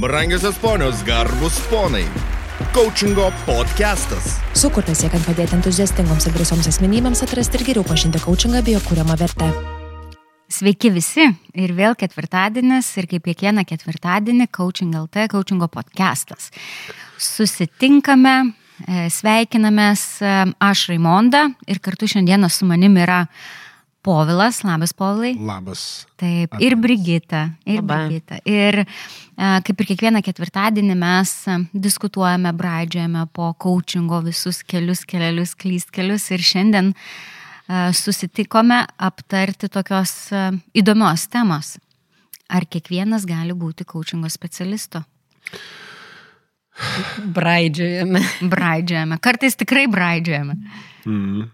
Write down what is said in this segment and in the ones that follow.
Brangiosios ponios, garbus ponai. Coachingo podcastas. Sukurtas siekiant padėti entuziastingoms ir drąsioms asmenybėms atrasti ir geriau pažinti coachingą bei jo kūriamą vertę. Sveiki visi ir vėl ketvirtadienis ir kaip kiekvieną ketvirtadienį Coaching LT, Coachingo podcastas. Susitinkame, e, sveikinamės, e, aš Raimonda ir kartu šiandieną su manim yra Povilas, labas Povilai. Labas. Taip, ir Brigita. Ir Labai. Brigita. Ir e, kaip ir kiekvieną ketvirtadienį mes e, diskutuojame, braidžiame po coachingo visus kelius, kelius, klystkelius ir šiandien e, susitikome aptarti tokios įdomios temos. Ar kiekvienas gali būti coachingo specialistu? Braidžiojame. Braidžiame. Kartais tikrai braidžiame. Mm.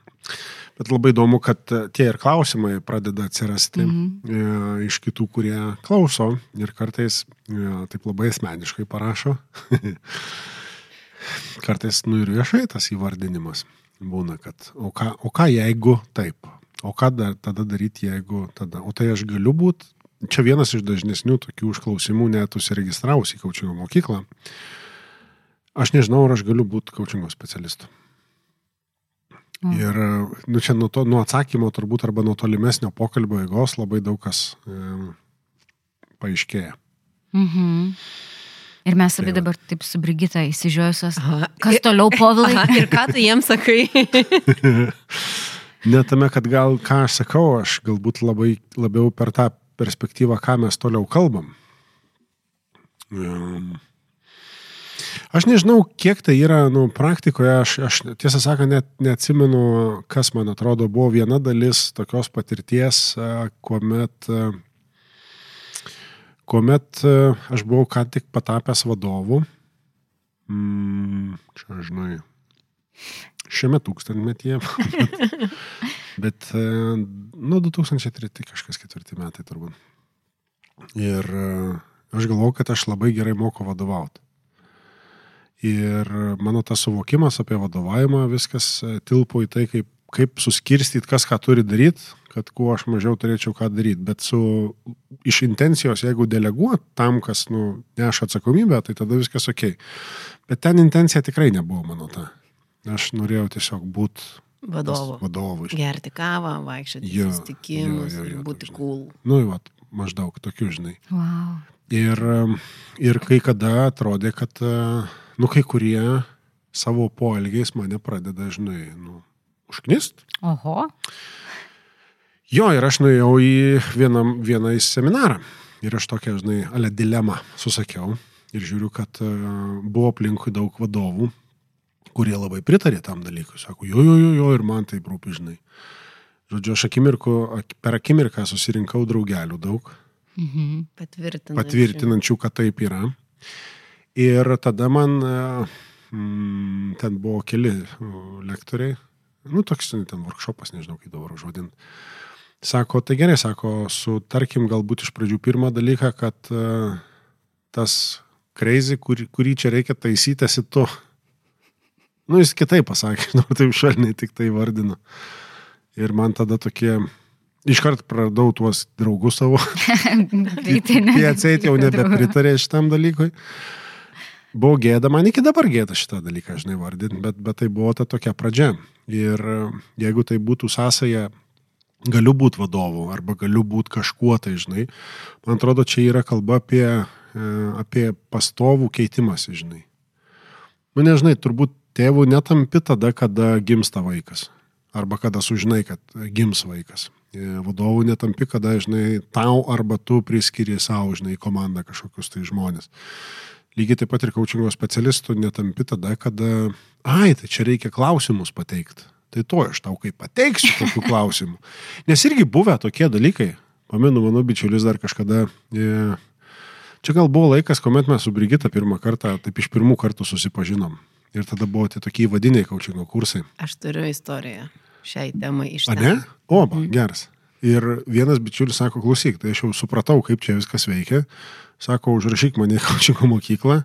Bet labai įdomu, kad e, tie ir klausimai pradeda atsirasti -hmm. e, iš kitų, kurie klauso ir kartais e, taip labai asmeniškai parašo. kartais, nu ir viešai tas įvardinimas būna, kad o ką, o ką jeigu taip, o ką dar, tada daryti, jeigu tada, o tai aš galiu būti. Čia vienas iš dažnesnių tokių užklausimų, net užsiregistravus į kaučingo mokyklą. Aš nežinau, ar aš galiu būti kaučingo specialistu. Mhm. Ir nu, čia nuo, to, nuo atsakymo turbūt arba nuo tolimesnio pokalbio eigos labai daug kas e, paaiškėja. Mhm. Ir mes abi Tai dabar taip su Brigita įsižiūrėjusios. Kas toliau, Povilai? Aha, ir ką tu jiems sakai? Ne tame, kad gal ką aš sakau, aš galbūt labai labiau per tą perspektyvą, ką mes toliau kalbam. Em, Aš nežinau, kiek tai yra nu, praktikoje, aš, aš tiesą sakant, net neatsimenu, kas man atrodo buvo viena dalis tokios patirties, e, kuomet, e, kuomet e, aš buvau ką tik patapęs vadovu. Mm, čia, žinai, šiame tūkstantmetyje. bet, bet nu, 2003 kažkas ketvirti metai turbūt. Ir aš galvau, kad aš labai gerai moku vadovauti. Ir mano tas suvokimas apie vadovavimą viskas e, tilpo į tai, kaip, kaip suskirstyti, kas ką turi daryti, kad kuo aš mažiau turėčiau ką daryti. Bet su, iš intencijos, jeigu deleguot tam, kas nu, neša atsakomybę, tai tada viskas ok. Bet ten intencija tikrai nebuvo mano ta. Aš norėjau tiesiog būti Vadovu. vadovu. Gerti kavą, vaikščioti į susitikimus, būti cool. Nu, va, maždaug tokių, žinai. Wow. Ir, um, ir kai kada atrodė, kad, uh, nu, kai kurie savo poelgiais mane pradeda, žinai, nu, užknist. Oho. Jo, ir aš nuėjau į vienam, vieną į seminarą. Ir aš tokią, žinai, ale dilemą susakiau. Ir žiūriu, kad uh, buvo aplinkui daug vadovų, kurie labai pritarė tam dalykui. Sako, jo, jo, jo, jo, ir man tai rūpi, žinai. Žodžiu, aš akimirku, ak- per akimirką susirinkau draugelių daug. Mhm. Patvirtinančių. patvirtinančių, kad taip yra. Ir tada man e, mm, ten buvo keli o, lektoriai, nu toks ten workshopas, nežinau kaip dabar užvadinti. Sako, tai gerai, sako, sutarkim galbūt iš pradžių pirmą dalyką, kad uh, tas crazy, kur, kurį čia reikia taisyti, esi tu. Nu, jis kitaip pasakė, žinau, taip švelniai tik tai vardino. Ir man tada tokie, iškart praradau tuos draugus savo? Jie atseit jau nebepritarė šitam dalykui. Buvo gėda, man iki dabar gėda šitą dalyką, žinai, vardinti, bet, bet tai buvo ta tokia pradžia. Ir e, jeigu tai būtų sąsaja, galiu būti vadovu arba galiu būti kažkuo tai, žinai, man atrodo, čia yra kalba apie, e, apie pastovų keitimąsi, žinai. Nu, nežinai, turbūt tėvų netampi tada, kada gimsta vaikas. Arba kada sužinai, kad gims vaikas. E, Vadovų netampi, kada, žinai, tau arba tu priskiri savo, žinai, komandą kažkokius tai žmonės. Lygiai taip pat ir kaučingo specialistų netampi tada, kada, ai, tai čia reikia klausimus pateikti. Tai to aš tau kaip pateiksiu tokių klausimų. Nes irgi buvę tokie dalykai. Pamenu, mano bičiulis dar kažkada. E, čia gal buvo laikas, kuomet mes su Brigita pirmą kartą, taip iš pirmų kartų susipažinom. Ir tada buvo tie tokie vadiniai kaučingo kursai. Aš turiu istoriją šiai temai iš A ne? O, ba, geras. Ir vienas bičiulis sako, klausyk, tai aš jau supratau, kaip čia viskas veikia. Sako, užrašyk mane į kaučingo mokyklą,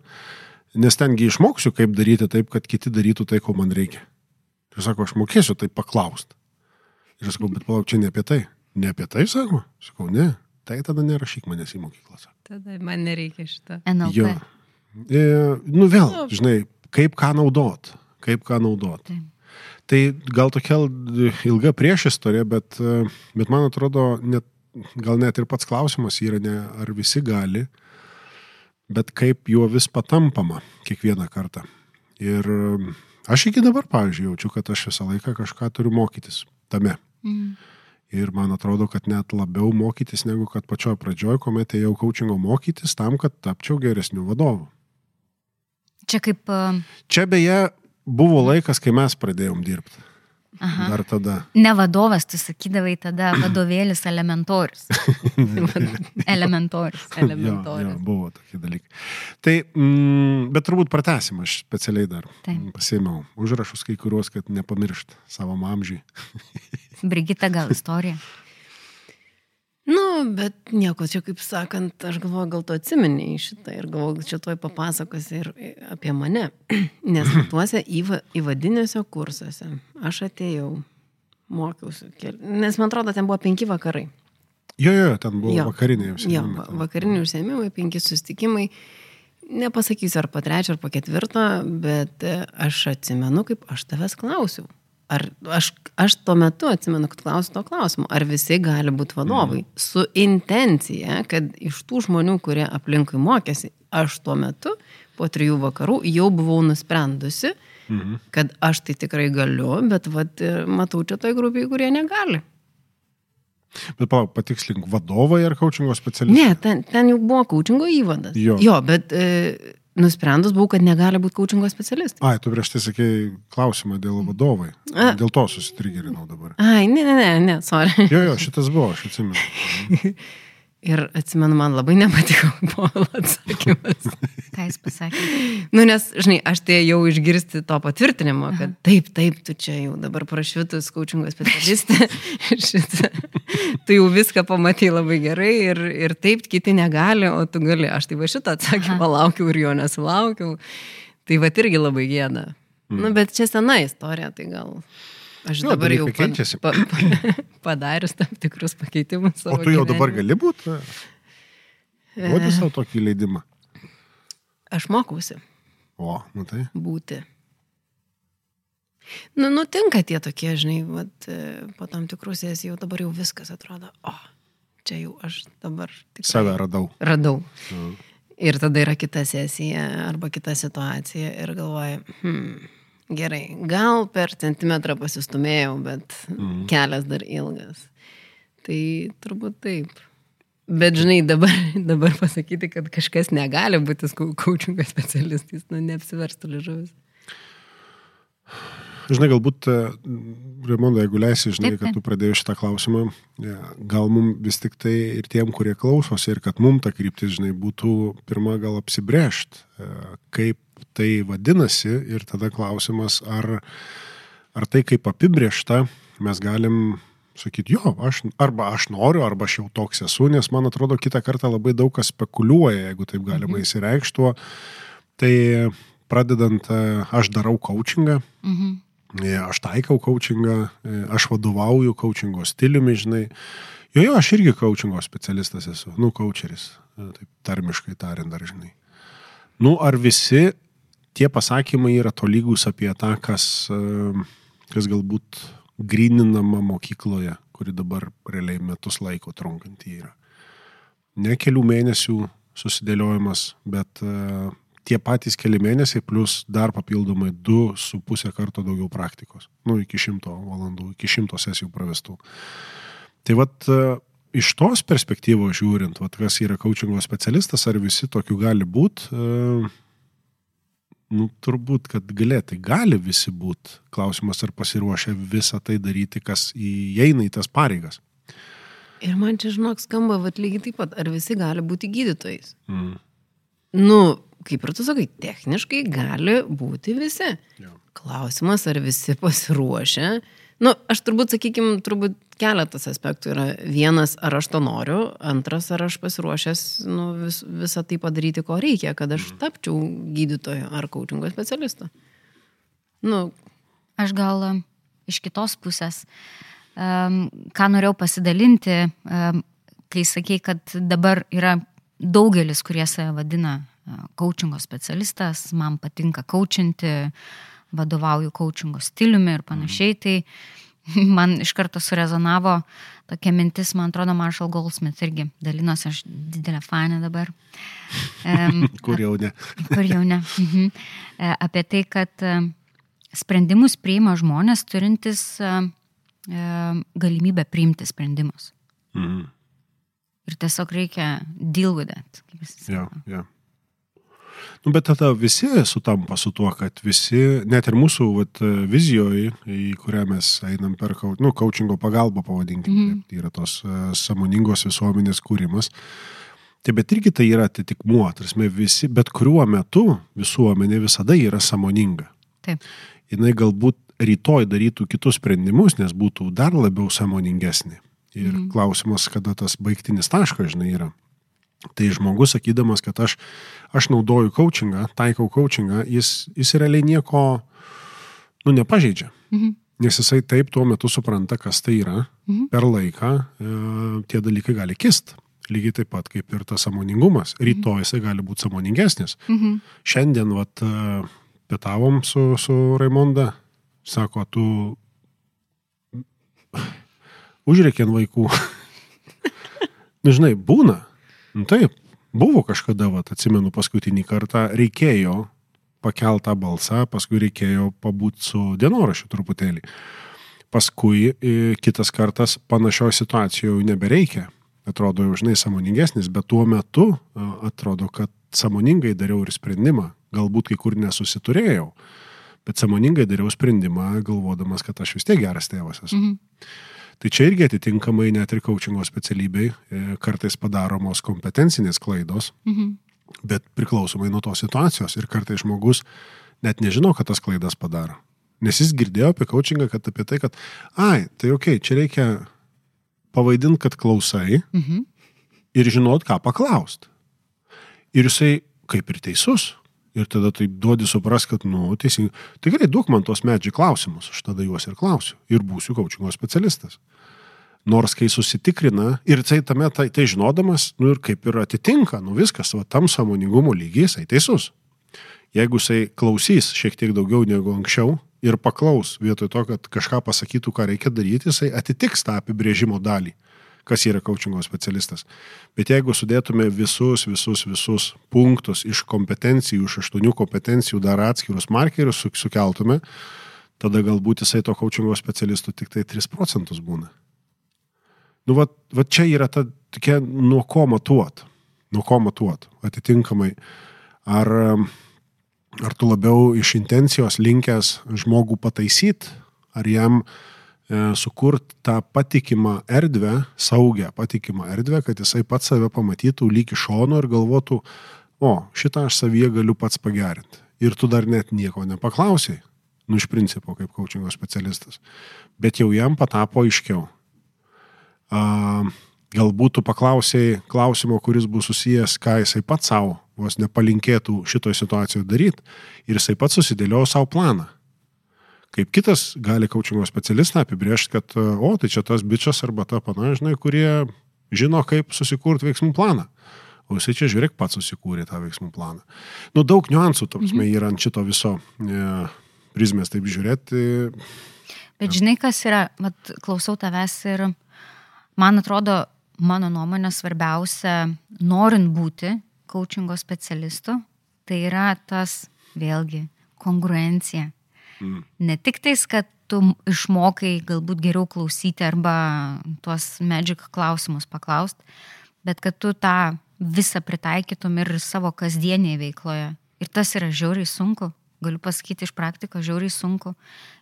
nes tengi išmoksiu, kaip daryti taip, kad kiti darytų tai, ko man reikia. Ir sako, aš mokėsiu tai paklausti. Ir aš sakau, bet palauk, čia ne apie tai. Ne apie tai, sako. Sakau, ne. tai tada nerašyk manęs į mokyklą. sako. Tada man nereikia šito. NLP. Jo. E, nu vėl, žinai, kaip ką naudot. Kaip ką naudot. Taip. Tai gal tokia ilga priešistorė, bet, e, bet man atrodo, net, gal net ir pats klausimas yra ne ar visi gali, bet kaip juo vis patampama kiekvieną kartą. Ir e, aš iki dabar, pavyzdžiui, jaučiu, kad aš visą laiką kažką turiu mokytis tame. Mhm. Ir man atrodo, kad net labiau mokytis negu kad pačioj pradžioj, kuomet ėjau coachingo mokytis tam, kad tapčiau geresniu vadovu. Čia kaip... e, Čia beje buvo laikas, kai mes pradėjom dirbti. Aha. Dar tada. Ne vadovas, tu sakydavai tada vadovėlis elementorius. elementorius. Jo, jo, Elementorius. buvo tokie dalykai. Tai, mm, bet turbūt pratesim, aš specialiai dar Taip. pasėmiau užrašus kai kuriuos, kad nepamiršt savo amžiai. Brigita gal istorija. Nu, bet nieko, čia kaip sakant, aš galvoju, gal tu atsimeni šitą ir galvoju, čia tuoj papasakosi ir apie mane. Nes tuose įva, įvadiniuose kursuose aš atėjau, mokiausi, nes man atrodo, ten buvo penki vakarai. Jo, jo, ten buvo Jo. vakariniai Jo, užsiėmimai. va- vakariniai užsiemimai, penki sustikimai. Nepasakysiu ar po trečio, ar po ketvirto, bet e, aš atsimenu, kaip aš tavęs klausiau. Ar aš, aš tuo metu atsimenu, kad klausiu to klausimo, ar visi gali būti vadovai. Mm. Su intencija, kad iš tų žmonių, kurie aplinkui mokėsi, aš tuo metu, po trijų vakarų, jau buvau nusprendusi, Mhm. kad aš tai tikrai galiu, bet vat, matau čia toj grupiai, kurie negali. Bet palauk, patikslink, vadovai ar coachingo specialistai? Ne, ten, ten jau buvo coachingo įvadas. Jo. jo bet e, nusprendus buvau, kad negali būti coachingo specialistai. Ai, tu prieš tai sakėjai klausimą dėl vadovai. A. Dėl to susitrigerinau dabar. Ai, ne, ne, ne, ne, sorry. Jo, jo, šitas buvo, aš atsimenu. Ir atsimenu, man labai nepatiko Povilo atsakymas. Ką jis pasakė? Nu, nes, žinai, aš tai jau išgirsti to patvirtinimo, kad taip, taip, tu čia jau dabar prašvitus coachingo specialistė. Tu jau viską pamatai labai gerai ir, ir taip kiti negali, o tu gali. Aš tai va šitą atsakymą laukiau ir jo nesulaukiau. Tai va irgi labai gėda. Mm. Nu, bet čia sena istorija, tai gal... Aš Jo, dabar jau keičiasi. pa, pa, padarius tam tikrus pakeitimus. O tu jau dabar gyvenime. gali būti? Duodi savo tokį leidimą. Aš mokausi. O, nu tai. būti. Nu, nutinka tie tokie, žinai, vat, e, po tam tikrus sesijų jau dabar jau viskas atrodo, o, čia jau aš dabar tikrai Save radau. radau. Mhm. Ir tada yra kita sesija arba kita situacija ir galvoju, hmm, gerai, gal per centimetrą pasistumėjau, bet mm. kelias dar ilgas. Tai turbūt taip. Bet žinai, dabar, dabar pasakyti, kad kažkas negali būti coachingo specialistais, nu, neapsiverstų ližuvis. Žinai, galbūt, e, Raimonda, jeigu leisi, žinai, kad tu pradėjai šitą klausimą, e, gal mums vis tik tai ir tiem, kurie klausosi, ir kad mums ta kryptis, žinai, būtų pirmą gal apsibrėžt, e, kaip tai vadinasi, ir tada klausimas, ar, ar tai kaip apibriešta, mes galim sakyti, jo, aš, arba aš noriu, arba aš jau toks esu, nes man atrodo, kitą kartą labai daug kas spekuliuoja, jeigu taip galima mhm. įsireikštuo. Tai pradedant, e, aš darau coachingą, Mhm. E, Aš taikau coachingą, e, aš vadovauju coachingo stiliumi, žinai. Jo, jo, aš irgi coachingo specialistas esu, nu, coacheris, taip tarmiškai tariant dar, žinai. Nu, ar visi tie pasakymai yra tolygus apie tą, kas, e, kas galbūt grininama mokykloje, kuri dabar realiai metus laiko trunkanti yra. Ne kelių mėnesių susidėliojimas, bet e, tie patys keli mėnesiai plus dar papildomai 2,5 karto daugiau praktikos. Nu, iki 100 valandų, iki 100 sesijų pravestų. Tai vad, e, iš tos perspektyvos žiūrint, vat, kas yra coachingo specialistas, ar visi tokių gali būti, nu, turbūt, kad galėtai gali visi būti. Klausimas, ar pasiruošę visą tai daryti, kas įeina į tas pareigas. Ir man čia, žinok, skamba, vat lygiai taip pat, ar visi gali būti gydytojais. Mm. Nu, kaip ir tu sakai, techniškai gali būti visi. Jo. Klausimas, ar visi pasiruošę. Nu, aš turbūt, sakykime, turbūt keletas aspektų yra. Vienas, ar aš to noriu, antras, ar aš pasiruošęs nu, vis, visą tai padaryti, ko reikia, kad aš tapčiau gydytoju ar coachingo specialistu. Nu, Aš gal em, iš kitos pusės, um, ką norėjau pasidalinti, um, kai sakei, kad dabar yra daugelis, kurie save vadina coachingo specialistas, man patinka coachinti, vadovauju coachingo stiliumi ir panašiai, tai man iš karto surezonavo tokia mintis, man atrodo, Marshall Goldsmith irgi dalinosi, aš didelę fanę dabar. Um, kur jau ne. kur jau ne. Mhm. E, apie tai, kad e, sprendimus priima žmonės turintis e, galimybę priimti sprendimus. Mhm. Ir tiesiog reikia deal with it. Ja, ja. Nu, bet tada visi sutampa su tuo, kad visi, net ir mūsų vat, vizijoje, į kurią mes einam per nu, coachingo pagalbą, pavadinkime, mm -hmm. tai yra tos uh, samoningos visuomenės kūrimas. Tai bet irgi tai yra atitikmuo, tarsi visi, bet kuriuo metu visuomenė visada yra samoninga. Taip. Jis galbūt rytoj darytų kitus sprendimus, nes būtų dar labiau samoningesnė. Ir mhm. klausimas, kada tas baigtinis taškas, žinai, yra. Tai žmogus, sakydamas, kad aš, aš naudoju coachingą, taikau coachingą, jis, jis realiai nieko, nu, nepažeidžia. Mhm. Nes jisai taip tuo metu supranta, kas tai yra. Mhm. Per laiką e, tie dalykai gali kist. Lygiai taip pat kaip ir tas samoningumas. Mhm. Rytoj jisai gali būti samoningesnis. Mhm. Šiandien, vat, e, pietavom su, su Raimonda, sako, tu užreikė ant vaikų. nu, žinai, būna. Nu, taip, buvo kažkada, vat, atsimenu paskutinį kartą, reikėjo pakeltą balsą, paskui reikėjo pabūti su dienorašiu truputėlį. Paskui e, kitas kartas panašioje situacijoje jau nebereikia. Atrodo jau žinai samoningesnis, bet tuo metu atrodo, kad samoningai dariau ir sprendimą. Galbūt kai kur nesusiturėjau, bet samoningai dariau sprendimą, galvodamas, kad aš vis tiek geras tėvas esu. Mhm. Tai čia irgi atitinkamai net ir coachingo specialybei e, kartais padaromos kompetencinės klaidos, mhm. bet priklausomai nuo tos situacijos ir kartais žmogus net nežino, kad tas klaidas padaro. Nes jis girdėjo apie coachingą, kad apie tai, kad, ai, tai ok, čia reikia pavaidinti, kad klausai mhm. ir žinot, ką paklaust. Ir jisai kaip ir teisus. Ir tada taip duodi supras, kad, nu, teisingai. Gerai, duok man tos medžiai klausimus, aš tada juos ir klausiu. Ir būsiu coachingo specialistas. Nors kai susitikrina ir tai tame, tai, tai žinodamas, nu ir kaip ir atitinka, nu viskas, va tam samoningumo lygiai jisai teisus. Jeigu jisai klausys šiek tiek daugiau negu anksčiau ir paklaus vietoj to, kad kažką pasakytų, ką reikia daryti, jisai atitiks tą apibrėžimo dalį kas yra coachingo specialistas. Bet jeigu sudėtume visus, visus, visus punktus iš kompetencijų, iš aštuonių kompetencijų dar atskirus markerius sukeltume, tada galbūt jisai to coachingo specialistų tik tai 3 procentus būna. Nu, va, va čia yra ta tokia, nuo ko matuot. Nuo ko matuot. Atitinkamai, ar, ar tu labiau iš intencijos linkęs žmogų pataisyti, ar jam uh, sukurti tą patikimą erdvę, saugę patikimą erdvę, kad jisai pats save pamatytų lyg iš šono ir galvotų, o, šitą aš savyje galiu pats pagerinti. Ir tu dar net nieko nepaklausiai, nu iš principo kaip coachingo specialistas. Bet jau jam patapo aiškiau. Galbūt tu paklausai klausimo, kuris bus susijęs, ką jisai pats savo vos nepalinkėtų šitoje situacijoje daryti ir jisai pats susidėliojo savo planą Kaip kitas gali coachingo specialistą apibriežti, kad, o, tai čia tas bičias arba ta pana, žinai, kurie žino, kaip susikurti veiksmų planą. O jisai čia, žiūrėk, pats susikūrė tą veiksmų planą. Nu, daug niuansų, tapsme, mhm. yra ant šito viso e, prizmės taip žiūrėti. Bet žinai, kas yra, mat, klausau tavęs ir man atrodo, mano nuomonė svarbiausia, norint būti coachingo specialistu, tai yra tas, vėlgi, kongruencija. Mm. Ne tik tais, kad tu išmokai galbūt geriau klausyti arba tuos magic klausimus paklaust, bet kad tu tą visą pritaikytum ir savo kasdienėje veikloje. Ir tas yra žiauriai sunku. Galiu pasakyti iš praktikos, žiauriai sunku.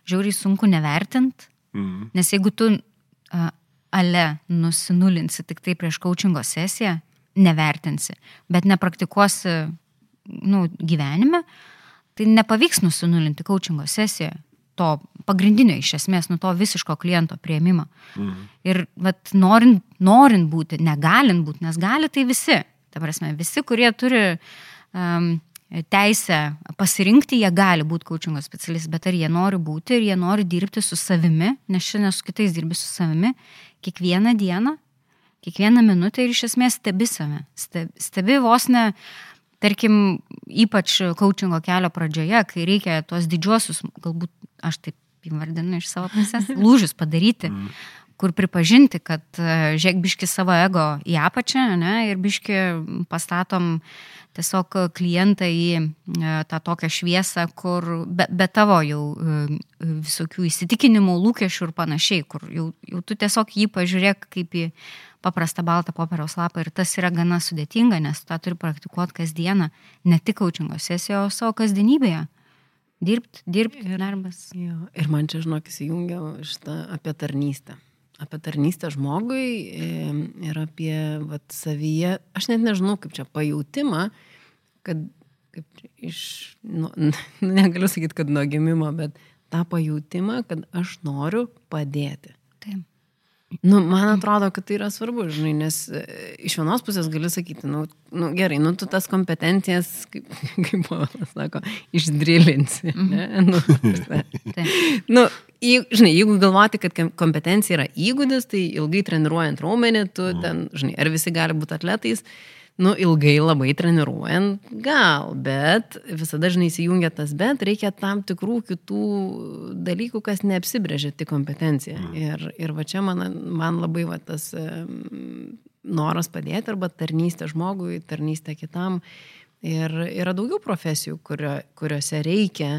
Žiauriai sunku nevertint, mm. nes jeigu tu uh, ale nusinulinsi tik tai prieš coachingo sesiją, nevertinsi, bet nepraktikuosi nu, gyvenime, uh, tai nepavyks nusinulinti coachingo sesiją, to pagrindinio iš esmės, nu to visiško kliento prieimimo. Mhm. Ir vat, norint, norint būti, negalint būti, nes gali tai visi. Ta prasme, visi, kurie turi um, teisę pasirinkti, jie gali būti coachingo specialistai, bet ar jie nori būti ir jie nori dirbti su savimi, nes šiandien su kitais dirbi su savimi, kiekvieną dieną kiekvieną minutę ir iš esmės stebi save. Stebi, stebi vos ne, tarkim, ypač coachingo kelio pradžioje, kai reikia tuos didžiuosius, galbūt aš taip įvardinu iš savo pusės, lūžius padaryti. Mm kur pripažinti, kad e, žiūrėk biški savo ego į apačią ne, ir biški pastatom tiesiog klientą į e, tą tokią šviesą, kur be, be tavo jau e, visokių įsitikinimų, lūkesčių ir panašiai, kur jau, jau tu tiesiog jį pažiūrėk kaip į paprastą baltą popieriaus lapą ir tas yra gana sudėtinga, nes tą turi praktikuoti kasdieną, ne tik coachingo sesijoje, o savo kasdienybėje. Dirbti, dirbti ir darbas. Jo, ir man čia, žinok, įsijungia šitą apie tarnystę apie tarnystę žmogui ir apie vat, savyje, aš net nežinau, kaip čia pajūtimą, kad kaip iš, nu, negaliu sakyti, kad nuo gimimo, bet tą pajūtimą, kad aš noriu padėti. Taip. Nu, man atrodo, kad tai yra svarbu, žinai, nes e, iš vienos pusės gali sakyti, nu, nu gerai, nu tu tas kompetencijas, kaip, kaip Povilas sako, išdrilinsi. Ne? Nu, nu, žinai, jeigu galvoti, kad kompetencija yra įgūdis, tai ilgai treniruojant raumenį, tu ten, žinai, ar visi gali būti atletais, uh, nu, ilgai labai treniruojant, gal, bet visada dažnai įsijungia tas bet, reikia tam tikrų kitų dalykų, kas neapsibrėžia tik kompetencija. Mm. Ir, ir va čia man, man labai va tas noras padėti arba tarnystė žmogui, tarnystė kitam. Ir yra daugiau profesijų, kurio, kuriuose reikia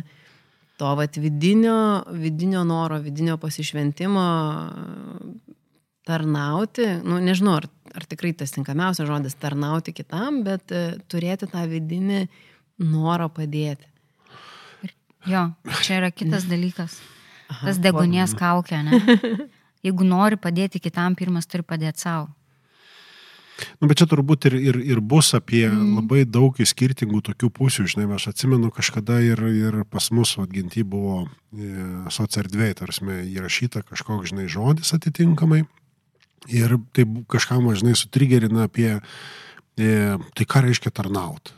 to vat, vidinio, vidinio noro, vidinio pasišventimo tarnauti, nu, nežinau, ar, ar tikrai tas tinkamiausias žodis tarnauti kitam, bet uh, turėti tą vidinį norą padėti. Jo, čia yra kitas dalykas. Aha, tas degonės kaukė, ne? Jeigu nori padėti kitam, pirmas turi padėti savo. Nu, bet čia turbūt ir, ir, ir bus apie mm. labai daug skirtingų tokių pusių. Žinai, aš atsimenu kažkada ir, ir pas mus atginti buvo e, sociardvėjai, tarsi įrašyta kažkoks, žinai, žodis atitinkamai. Ir tai kažkam, žinai, sutrigerina apie, e, tai ką reiškia tarnauti.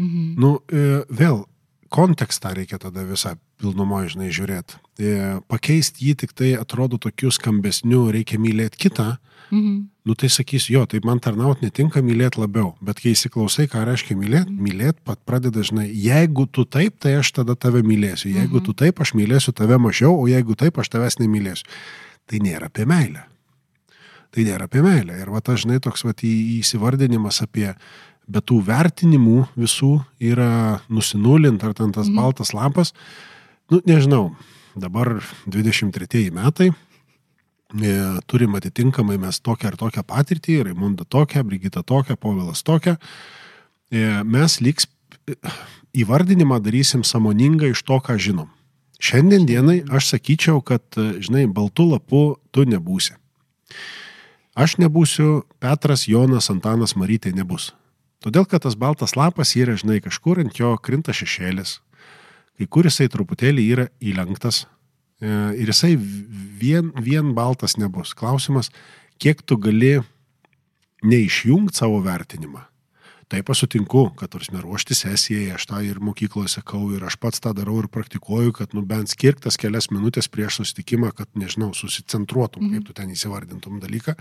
Mhm. Nu, e, vėl, kontekstą reikia tada visą pilnumoje, žinai, žiūrėti. E, pakeisti jį tik tai atrodo tokiu skambesniu, reikia mylėti kitą. Mhm. Nu tai sakys, jo, tai man tarnauti netinka mylėti labiau, bet kai įsiklausai, ką reiškia mylėti, mylėti pat pradeda, žinai, jeigu tu taip, tai aš tada tave mylėsiu, jeigu mhm. tu taip, aš mylėsiu tave mažiau, o jeigu taip, aš tavęs nemylėsiu. Tai nėra apie meilę tai nėra apie meilę. Ir va, aš žinai, toks va, įsivardinimas apie, bet tų vertinimų visų yra nusinulint, ar ten tas mhm. baltas lapas, nu, nežinau, dabar 23 metai, e, turim atitinkamai mes tokią ar tokią patirtį, Raimunda tokią, Brigita tokią, Povilas tokią, e, mes liks įvardinimą darysim samoningai iš to, ką žinom. Šiandien dienai aš sakyčiau, kad, žinai, baltų lapų tu nebūsi. Aš nebūsiu, Petras, Jonas, Antanas, Marytė nebus. Todėl, kad tas baltas lapas yra, žinai, kažkur ant jo krinta šešėlis, kai kur jisai truputėlį yra įlenktas e, ir jisai vien, vien baltas nebus. Klausimas, kiek tu gali neišjungti savo vertinimą Taip aš sutinku, kad turime ruošti sesijai, aš tą ir mokykloje sakau, ir aš pats tą darau ir praktikuoju, kad nu bent skirtas kelias minutės prieš susitikimą, kad, nežinau, susicentruotum, mhm. kaip tu ten įsivardintum dalyką.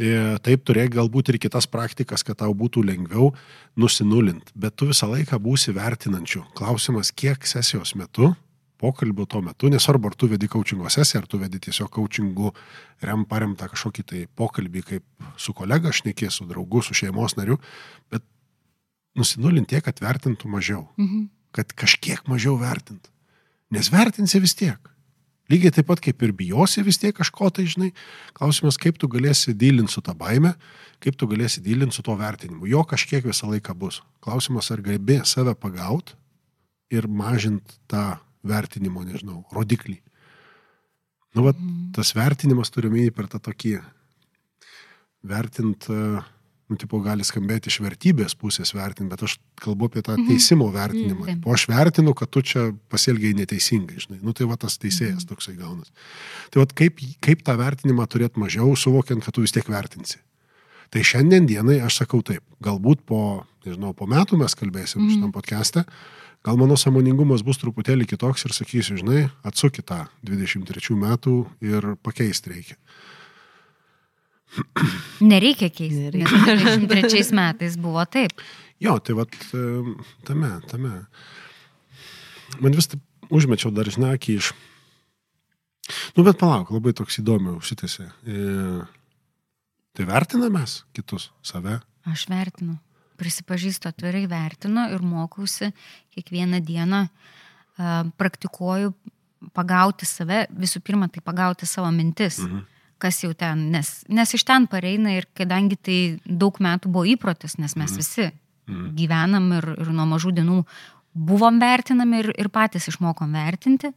E, taip turėk galbūt ir kitas praktikas, kad tau būtų lengviau nusinulint, bet tu visą laiką būsi vertinančių. Klausimas, kiek sesijos metu pokalbio tuo metu, nesvarbu, ar tu vedi coachingo sesiją, ar tu vedi tiesiog coachingu rem paremtą kažkokį tai pokalbį kaip su kolega šnekė, su draugu, su šeimos nariu, bet nusinulint tiek, kad vertintų mažiau. Mhm. Kad kažkiek mažiau vertint. Nes vertinsi vis tiek. Lygiai taip pat kaip ir bijosi vis tiek kažko tai, žinai, klausimas, kaip tu galėsi dylinti su tą baime, kaip tu galėsi dylinti su to vertinimu. Jo kažkiek visą laiką bus. Klausimas, ar gabi save pagaut ir mažint tą vertinimo, nežinau, rodiklį. Nu, va, mhm. tas vertinimas turime į per tą tokį vertint, nu, tipo, gali skambėti iš vertybės pusės vertinti, bet aš kalbu apie tą mhm. teisimo vertinimą. Mhm. O aš vertinu, kad tu čia pasielgiai neteisingai, žinai. Nu, tai va tas teisėjas toksai gaunas. Tai va kaip, kaip tą vertinimą turėti mažiau, suvokiant, kad tu vis tiek vertinsi. Tai šiandien dienai aš sakau taip, galbūt po, nežinau, po metų mes kalbėsim mm. šitam podcast'e, gal mano samoningumas bus truputėlį kitoks ir sakysiu, žinai, atsukit tą 23 metų ir pakeisti reikia. Nereikia keisti. Nereikia. Nes 23 metais buvo taip. Jo, tai vat em, tame, tame. Man vis taip užmečiau dar žinakį iš... Nu, bet palauk, labai toks įdomi užsitėsi. E, tai vertina mes kitus, save. Aš vertinu. Prisipažįstu, atvirai vertinu ir mokausi kiekvieną dieną, a, praktikuoju pagauti save, visų pirma, tai pagauti savo mintis. Mhm. Kas jau ten, nes, nes iš ten pareina ir kadangi tai daug metų buvo įprotis, nes mes mhm. visi mhm. gyvenam ir, ir nuo mažų dienų buvom vertinami ir, ir patys išmokom vertinti.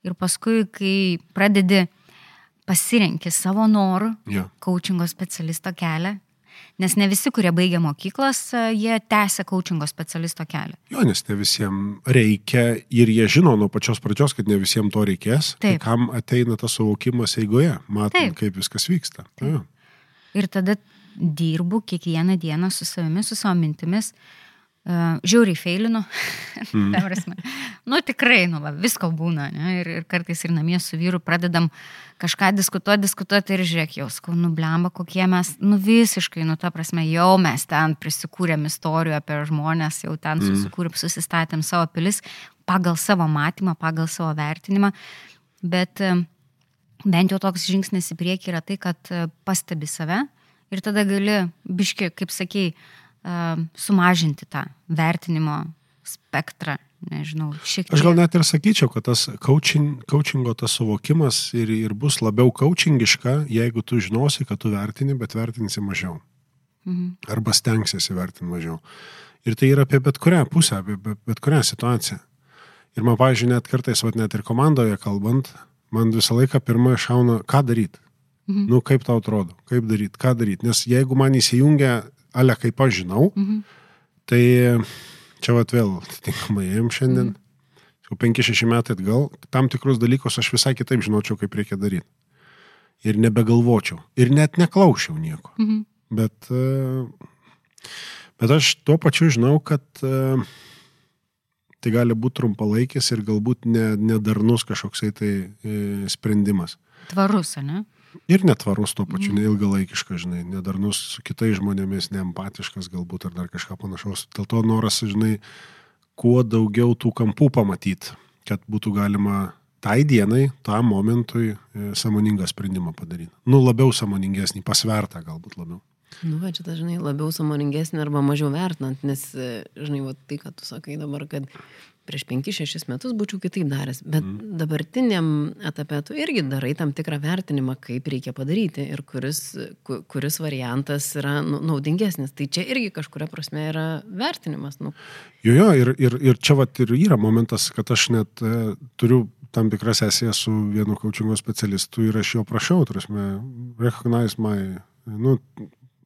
Ir paskui, kai pradedi pasirenki savo norų, Jo. coachingo specialisto kelią, nes ne visi, kurie baigia mokyklas, e, jie tęsia coachingo specialisto kelią. Jo, nes ne visiems reikia ir jie žino nuo pačios pradžios, kad ne visiems to reikės. Tai Taip. kam ateina tas suvokimas eigoje, matant, Taip. kaip viskas vyksta. Jo. Ir tada dirbu kiekvieną dieną su savimi, su savo mintimis. Uh, žiauriai feilinu. Mm. nu tikrai, nu, va, visko būna. Ne? Ir, ir kartais ir namie su vyru pradedam kažką diskutuoti, diskutuoti ir žiūrėk, jau skau, nublemba, kokie mes, nu visiškai, nu ta prasme, jau mes ten prisikūrėm istorijų apie žmonės, jau ten mm. susikūrėm, susistatėm savo pilis pagal savo matymą, pagal savo vertinimą. Bet e, bent jau toks žingsnis į priekį yra tai, kad e, pastebi save ir tada gali, biški, kaip e, sumažinti tą vertinimo spektrą, nežinau, šiek tiek. Aš gal net ir sakyčiau, kad tas coaching, coachingo tas suvokimas ir, ir bus labiau coachingiška, jeigu tu žinosi, kad tu vertini, bet vertinsi mažiau. Mhm. Arba stengsiesi vertinti mažiau. Ir tai yra apie bet kurią pusę, apie bet, bet kurią situaciją. Ir man, pavyzdžiui, net kartais, vat, net ir komandoje kalbant, man visą laiką pirmą šauna, ką daryti. Mhm. Nu, kaip tau atrodo, kaip daryti, ką daryti. Nes jeigu man įsijungia, ale kaip aš žinau, Mhm. tai čia vat vėl atitinkamai ėjom šiandien, jau 5-6 metai atgal, tam tikrus dalykus aš visai kitaip žinočiau, kaip reikia daryti. Ir nebegalvočiau. Ir net neklausiau nieko. Mhm. Bet, e, bet aš tuo pačiu žinau, kad e, tai gali būti trumpalaikis ir galbūt ne, nedarnus kažkoksai tai e, sprendimas. Tvarus, ne? Ir netvarus tuo pačiu, neilgalaikiškas, žinai, nedarnus su kitais žmonėmis, neempatiškas galbūt ar dar kažką panašaus. Dėl to noras, žinai, kuo daugiau tų kampų pamatyti, kad būtų galima tai dienai, tam momentui e, samoningą sprendimą padaryti. Nu, labiau samoningesnį, pasvertą galbūt labiau. Nu, va, čia tas, žinai, labiau samoningesnė arba mažiau vertinant, nes, e, žinai, va, tai, ką tu sakai dabar, kad prieš 5-6 metus būčiau kitaip daręs, bet mm. dabartiniam etape tu irgi darai tam tikrą vertinimą, kaip reikia padaryti ir kuris, ku- kuris variantas yra nu, naudingesnis. Tai čia irgi kažkuria prasme yra vertinimas. Nu, Jo, jo, ir, ir, ir čia vat ir yra momentas, kad aš net e, turiu tam tikras sesijas su vienu coachingo specialistu ir aš jo prašau, turėsime, recognize my, nu,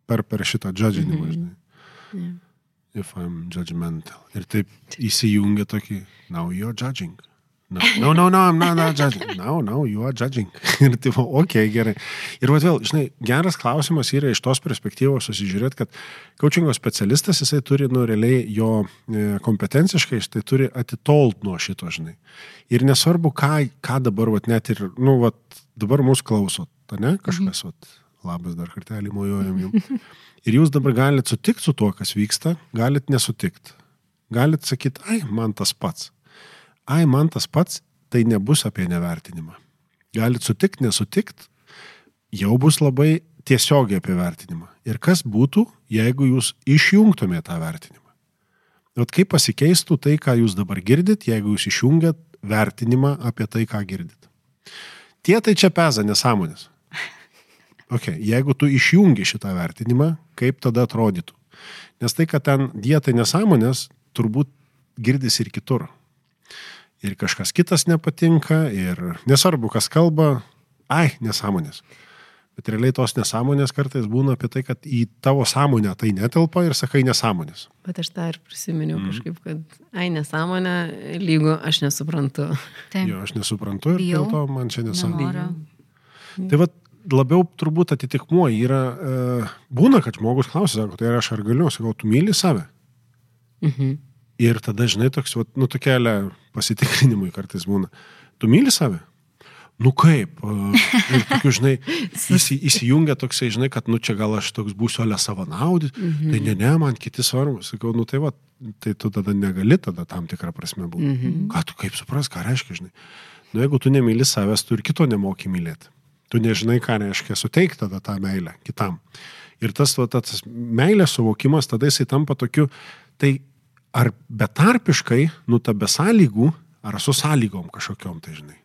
per, per šitą judginimą, žinai. Yeah. If I'm judgmental. Ir taip įsijungia tokį, now you're judging. No, no, no, no, I'm not, not judging. No, no, you are judging. Ir taip, okei, okay, gerai. Ir vad vėl, žinai, geras klausimas yra iš tos perspektyvos susižiūrėti, kad coachingo specialistas, jisai turi, nu, realiai jo e, kompetenciškai, jisai turi atitolt nuo šito, žinai. Ir nesvarbu, ką, ką dabar, vat, net ir, nu, vat, dabar mūsų klausot, ne, kažkas, vat, labas dar kartelį mojuojam jums. Ir jūs dabar galite sutikti su tuo, kas vyksta, galite nesutikti. Galite sakyti, ai, man tas pats. Ai, man tas pats, tai nebus apie nevertinimą. Galite sutikti, nesutikti, jau bus labai tiesiogiai apie vertinimą. Ir kas būtų, jeigu jūs išjungtumėte tą vertinimą? Vat kaip pasikeistų tai, ką jūs dabar girdit, jeigu jūs išjungiat vertinimą apie tai, ką girdit. Tie tai čia peza nesąmonės. Okay, jeigu tu išjungi šitą vertinimą, kaip tada atrodytų? Nes tai, kad ten dietai nesąmonės, turbūt girdis ir kitur. Ir kažkas kitas nepatinka, ir nesvarbu, kas kalba, ai, nesąmonės. Bet realiai tos nesąmonės kartais būna apie tai, kad į tavo sąmonę tai netelpa ir sakai nesąmonės. Bet aš tą ir prisiminiau mm. kažkaip, kad, ai, nesąmonė, lygu, aš nesuprantu. Taip. Jo, aš nesuprantu ir Bijau. dėl to man čia nesąmonė. Tai vad labiau turbūt atitikmuo yra, e, būna, kad žmogus klausia, sako, tai aš ar galiu, sakau, tu myli save. Mhm. Ir tada, žinai, toks, vat, nu, tokelė pasitikrinimui kartais būna. Tu myli save? nu kaip, a, ir tokiu, žinai, įsi, įsijungia toksai, žinai, kad, nu čia gal aš toks būsiu ale savanaudis, mhm. tai ne, ne, man kiti svarbus. Sakau, nu tai va, tai tu tada negali tada tam tikrą prasme būti. Mhm. Ką tu kaip supras, ką reiškia, žinai. Nu jeigu tu nemyli savęs, tu ir kito nemoki mylėti. Tu nežinai, ką reiškia suteikti tada tą meilę kitam. Ir tas, va, tas meilės suvokimas tada jisai tampa tokiu, tai ar betarpiškai, nu ta be sąlygų, ar su sąlygom kažkokiom, tai žinai.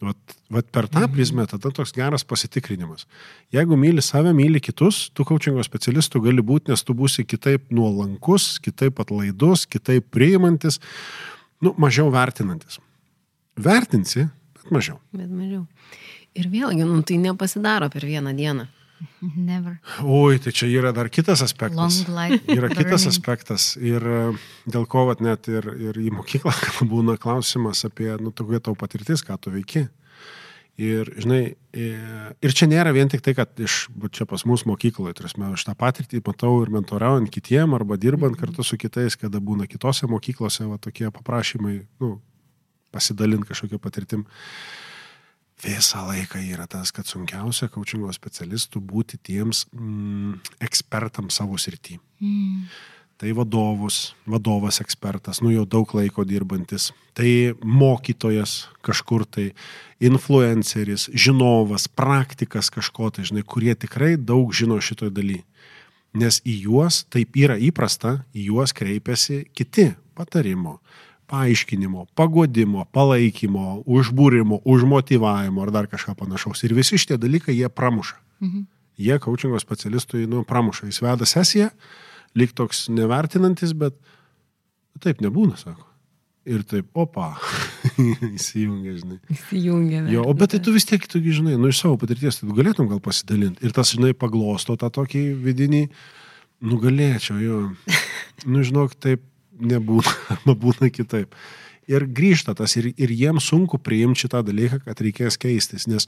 Vat, vat per tą Mhm. prizmę tada toks geras pasitikrinimas. Jeigu myli save, myli kitus, tu coachingo specialistų gali būti, nes tu būsi kitaip nuolankus, kitaip atlaidus, kitaip priimantis, nu, mažiau vertinantis. Vertinsi, bet mažiau. Bet mažiau. Ir vėlgi, nu, tai nepasidaro per vieną dieną. Never. Oi, tai čia yra dar kitas aspektas. Yra kitas aspektas ir e, dėl ko vat, net ir, ir į mokyklą būna klausimas apie, nu, tokia tau patirtis, ką tu veiki. Ir, žinai, e, ir čia nėra vien tik tai, kad iš, čia pas mus mokykloje, tai aš tą patirtį matau ir mentoriaujant kitiem arba dirbant kartu su kitais, kada būna kitose mokyklose va, tokie paprašymai, nu, pasidalinti kažkokią patirtim. Visą laiką yra tas, kad sunkiausia coachingo specialistų būti tiems mm, ekspertams savo srity. Mm. Tai vadovus, vadovas ekspertas, nu jau daug laiko dirbantis. Tai mokytojas kažkur tai, influenceris, žinovas, praktikas kažko tai, žinai, kurie tikrai daug žino šitoj daly. Nes į juos taip yra įprasta, į juos kreipiasi kiti patarimo, paaiškinimo, pagodimo, palaikymo, užbūrimo, užmotivavimo ar dar kažką panašaus. Ir visi šitie dalykai jie pramuša. Mhm. Jie coachingo specialistui, nu, pramuša. Jis veda sesiją, lyg toks nevertinantis, bet taip nebūna, sako. Ir taip, opa, įsijungia, žinai. Įsijungia. Jo, o bet tai tu vis tiek, tu žinai, nu iš savo patirties, tai tu galėtum gal pasidalinti. Ir tas, žinai, paglosto tą tokį vidinį, nugalėčiau, jo. Nu, žinok, taip nebūna, būna kitaip. Ir grįžta tas, ir, ir jiems sunku priimti šitą dalyką, kad reikės keistis, nes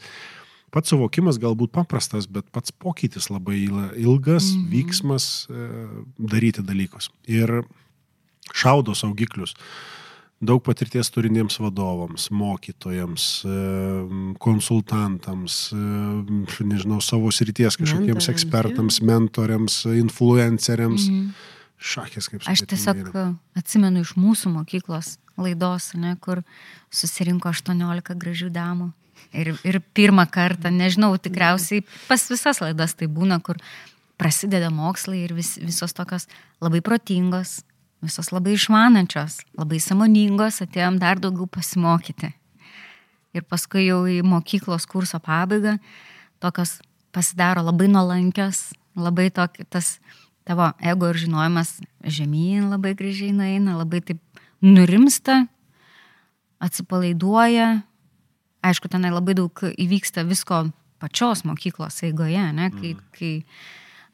pats suvokimas galbūt paprastas, bet pats pokytis labai ilgas, mhm. vyksmas e, daryti dalykus. Ir šaudo saugiklius daug patirties turiniems vadovams, mokytojams, e, konsultantams, e, nežinau, savo srities kažkokiems Mentoriams, ekspertams, mentoriams, influenceriams. Mhm. Šakės kaip Aš sudėtinga tiesiog yra. atsimenu iš mūsų mokyklos laidos, ne, kur susirinko 18 gražių damų. Ir, ir pirmą kartą, nežinau, tikriausiai pas visas laidas tai būna, kur prasideda mokslai ir vis, visos tokios labai protingos, visos labai išmanančios, labai samoningos, atėjom dar daugiau pasimokyti. Ir paskui jau į mokyklos kurso pabaigą tokios pasidaro labai nuolankios, labai tokį tas tavo ego ir žinojimas žemyn labai gražiai nueina, labai taip nurimsta, atsipalaiduoja. Aišku, tenai labai daug įvyksta visko pačios mokyklos eigoje, ne, kai, kai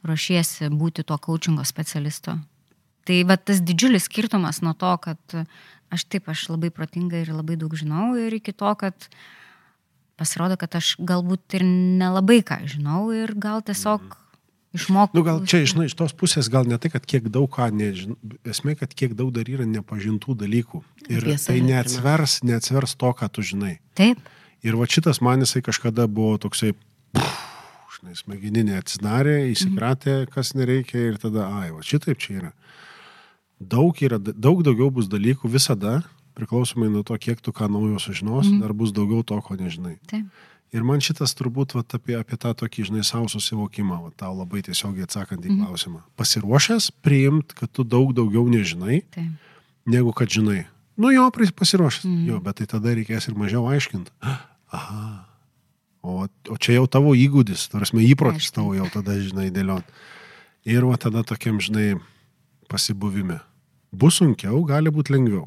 ruošiesi būti tuo coachingo specialistu. Tai va tas didžiulis skirtumas nuo to, kad aš taip, aš labai protinga ir labai daug žinau, ir iki to, kad pasirodo, kad aš galbūt ir nelabai ką žinau ir gal tiesiog išmokau. Nu, gal čia, žinai, iš tos pusės gal ne tai, kad kiek daug ką nežinau, esmė, kad kiek daug dar yra nepažintų dalykų. Ir Apie tai neatsvers, neatsvers to, ką tu žinai. Taip, Ir va šitas man jisai kažkada buvo toksai, pff, žinai, smegeninė atsidarė, įsikratė, kas nereikia ir tada, ai, va šitaip čia yra. Daug yra, daug daugiau bus dalykų visada, priklausomai nuo to, kiek tu ką naujo sužinos, mm. dar bus daugiau to, ko nežinai. taip. Ir man šitas turbūt vat, apie, apie tą tokį, žinai, savo susivokimą, vat, tau labai tiesiogiai atsakant į klausimą. Pasiruošęs priimt, kad tu daug daugiau nežinai, taip. negu kad žinai. Nu jo, pasiruošęs. Mm. Jo, bet tai tada reikės ir mažiau aiškinti. Aha. O, o čia jau tavo įgūdis, tarsi įprotis tavo jau tada, žinai, dėliot. Ir va tada tokiam, žinai, pasibuvime. Bus sunkiau, gali būti lengviau.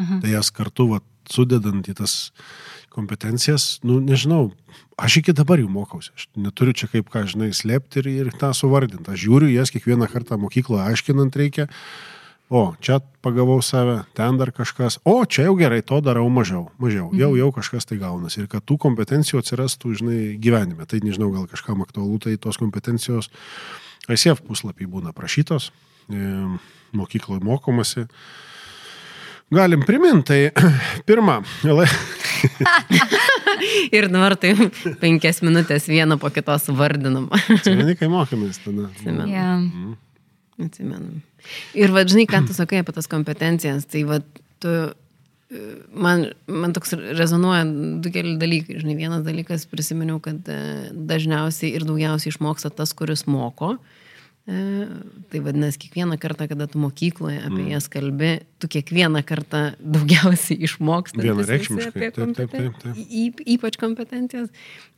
Mhm. Tai jas kartu, va, sudedant į tas kompetencijas, nu, nežinau, aš iki dabar jų mokausi. Aš neturiu čia kaip ką, žinai, slėpti ir, ir tą suvardinti. Aš žiūriu jas kiekvieną kartą mokykloje aiškinant reikia. O, čia pagavau save, ten dar kažkas. O, čia jau gerai, to darau mažiau. Mažiau. Jau, jau kažkas tai gaunasi. Ir kad tų kompetencijų atsirastų, žinai, gyvenime. Tai nežinau, gal kažkam aktualu, tai tos kompetencijos ICF puslapį būna prašytos, mokykloje mokomasi. Galim priminti, tai pirma, la- ir dabar tai penkias minutės vieną po kitos vardinam. Atsimeni, kai mokėmės tada. Atsimenu. Yeah. Atsimenu. Ir vad, žinai, ką tu sakai apie tas kompetencijas, tai vad, tu, man, man toks rezonuoja du keli dalykai. Žinai, vienas dalykas prisiminiau, kad e, dažniausiai ir daugiausiai išmoksta tas, kuris moko. E, Tai vadinasi, kiekvieną kartą, kada tu mokykloje apie mm. jas kalbi, tu kiekvieną kartą daugiausiai išmoksti. Vienareikšmiškai, taip, taip, taip, taip. y- Ypač kompetencijas.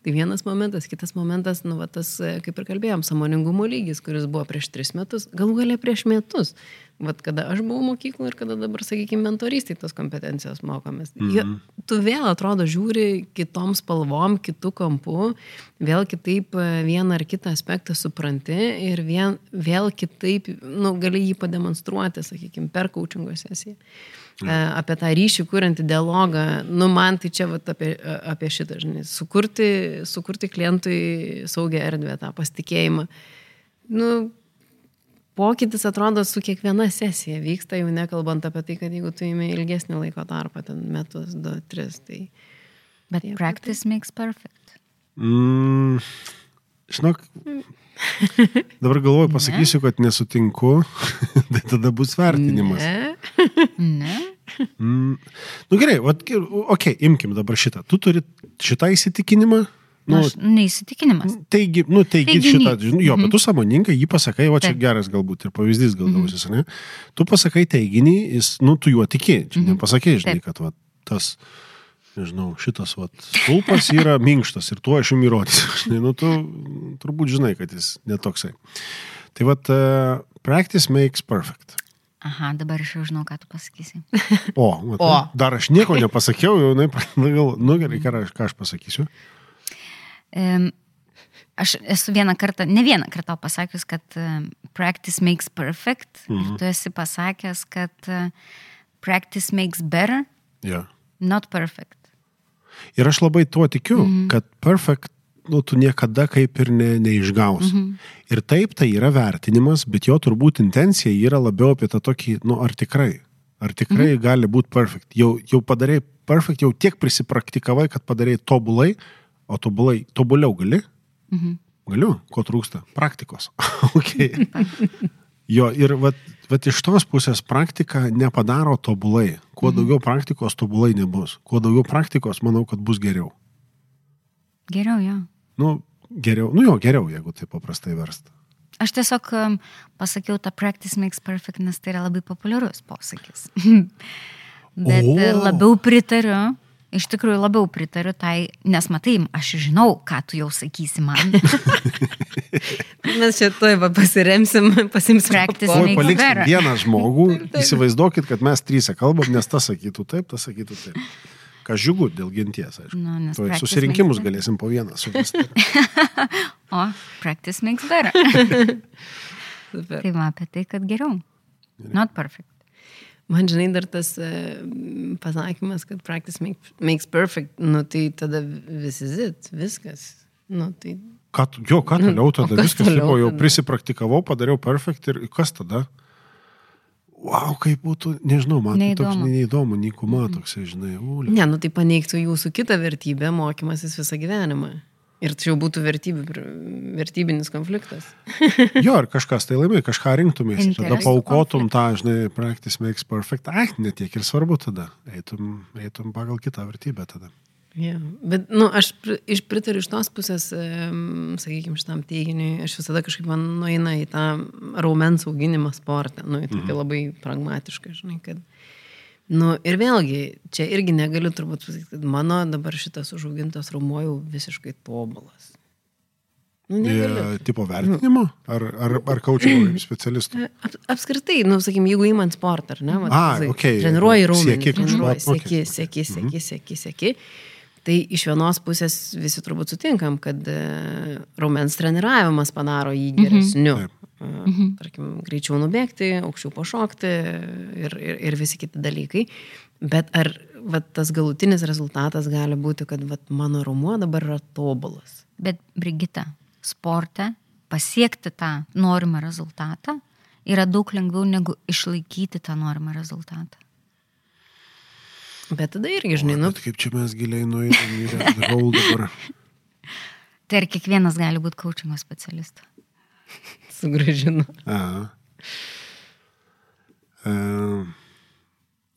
Tai vienas momentas, kitas momentas, nu, va, tas, e, kaip ir kalbėjom, samoningumo lygis, kuris buvo prieš tris metus, galų galia prieš metus. Vat kada aš buvau mokykloje ir kada dabar, sakykime, mentorystai tos kompetencijos mokomės. Mm -hmm. Tu vėl atrodo žiūri kitom spalvom, kitų kampų, vėl kitaip e, vieną ar kitą aspektą supranti ir vien, vėl kitaip, nu, gali jį pademonstruoti, sakykime, per coachingo sesiją. Mm. Apie tą ryšį, kuriantį dialogą, nu, man tai čia vat, apie, apie šitą, žinai, sukurti, sukurti klientui saugią erdvę, tą pasitikėjimą. Nu, pokytis atrodo su kiekviena sesija vyksta, jau nekalbant apie tai, kad jeigu tu įmė ilgesnį laiko tarpą, ten metus, du, tris, tai... But Tiek, practice makes perfect. Mm, žinok, dabar galvoju, pasakysiu, kad nesutinku, tai tada bus vertinimas. Ne? Ne? Mm, nu gerai, vat, ok, imkim dabar šitą. Tu turi šitą įsitikinimą. Nu, Nu, aš neįsitikinimas. Taigi, nu, taigi Teiginys. šitą, žinai, jo, bet tu samoningai jį pasakai, o čia Taip. geras galbūt ir pavyzdys gal gausis, ne? Tu pasakai teiginį, jis, nu, tu juo tiki, čia nepasakai, žinai, Taip. kad va, tas, nežinau, šitas va, stulpas yra minkštas ir tuo aš jums įrodysiu. Žinai, nu, tu turbūt žinai, kad jis netoksai. Tai va, uh, practice makes perfect. Aha, dabar aš jau žinau, ką tu pasakysi. O, va, O. dar aš nieko nepasakiau, jau, na, gal, nu gerai, ką aš, ką aš pasakysiu. Aš esu vieną kartą, ne vieną kartą pasakius, kad practice makes perfect. Mhm. Ir tu esi pasakęs, kad e, practice makes better, Ja. not perfect. Ir aš labai tuo tikiu, mhm. kad perfect, nu, tu niekada kaip ir ne, neišgausi. Mhm. Ir taip tai yra vertinimas, bet jo turbūt intencija yra labiau apie tą tokį, nu, ar tikrai. Ar tikrai mhm. gali būti perfect. Jau, jau padarai perfect, jau tiek prisipraktikavai, kad padarai tobulai, o tobulai, tobuliau gali? Mhm. Galiu, ko trūksta? Praktikos. okay. Jo, ir vat, vat iš tos pusės praktika nepadaro tobulai. Kuo daugiau praktikos, tobulai nebus. Kuo daugiau praktikos, manau, kad bus geriau. Geriau, jo. Nu, geriau, nu jo, geriau, jeigu tai paprastai verst. Aš tiesiog em, pasakiau tą practice makes perfect, nes tai yra labai populiarus posakis. Bet O. o. labiau pritariu, iš tikrųjų labiau pritariu tai, nes matai, aš žinau, ką tu jau sakysi man. Mes čia tuoj va pasiremsim, pasimsim. Practice Oi, paliksim vieną žmogų, įsivaizduokit, kad mes trysia kalbam, nes tas sakytų taip, tas sakytų taip. Ką žiūgu dėl genties, aišku. Nu, nes Tuoj susirinkimus makes galėsim po vieną suvesti. O, practice makes better. Tai va apie tai, kad geriau. Not perfect. Man žinai dar tas e, pasakymas, kad practice make, makes perfect, nu tai tada this is it, viskas. Nu tai Ką, jo, ką toliau tada? kas Viskas, toliau tipo, jau tada? prisipraktikavau, padariau perfect ir kas tada? Wow, kaip būtų, nežinau, man tai toks Neįdomu. neįdomu, nykuma toksai, žinai, ulė. Ne, nu tai paneigtų jūsų kitą vertybę, mokymasis visą gyvenimą. Ir čia jau būtų vertybių, vertybinis konfliktas. Jo, ar kažkas tai laimė, kažką rinktumės, tada paukotum tą, žinai, practice makes perfect. Ai, netiek ir svarbu tada. Eitum, eitum pagal kitą vertybę tada. Yeah. Bet, nu, aš iš pritariu iš tos pusės, sakykime, šitam teiginiui, aš visada kažkaip man nueina į tą raumens auginimą sportą, nu, į tokį mhm. labai pragmatišką, žinai, kad, nu, ir vėlgi, čia irgi negaliu turbūt pasakyti, kad mano dabar šitas užaugintas raumuo jau visiškai tobulas. Nu, negaliu. Tipo vertinimo? Ar, ar, ar kaučingo kaip specialistų? Ap, apskritai, nu, sakykim, jeigu įmant sportą, ar ne? vat, A, sakai, okei, Treniruoji sieki raumenį, kažko, treniruoji, okei. sėki, sėki, sėki, sėki, sėki. Tai iš vienos pusės visi turbūt sutinkam, kad e, raumens treniravimas padaro jį geresniu. Taip. E, Tarkim, greičiau nubėgti, aukščiau pašokti ir, ir, ir visi kiti dalykai. Bet ar vat, tas galutinis rezultatas gali būti, kad vat, mano raumuo dabar yra tobulas? Bet Brigita, sporte pasiekti tą norimą rezultatą yra daug lengviau negu išlaikyti tą norimą rezultatą. Bet tada irgi, žinai, nu, kaip čia mes giliai nuėjome į dabar. Tai ar kiekvienas gali būti coachingo specialistu? sugražinu. A. E,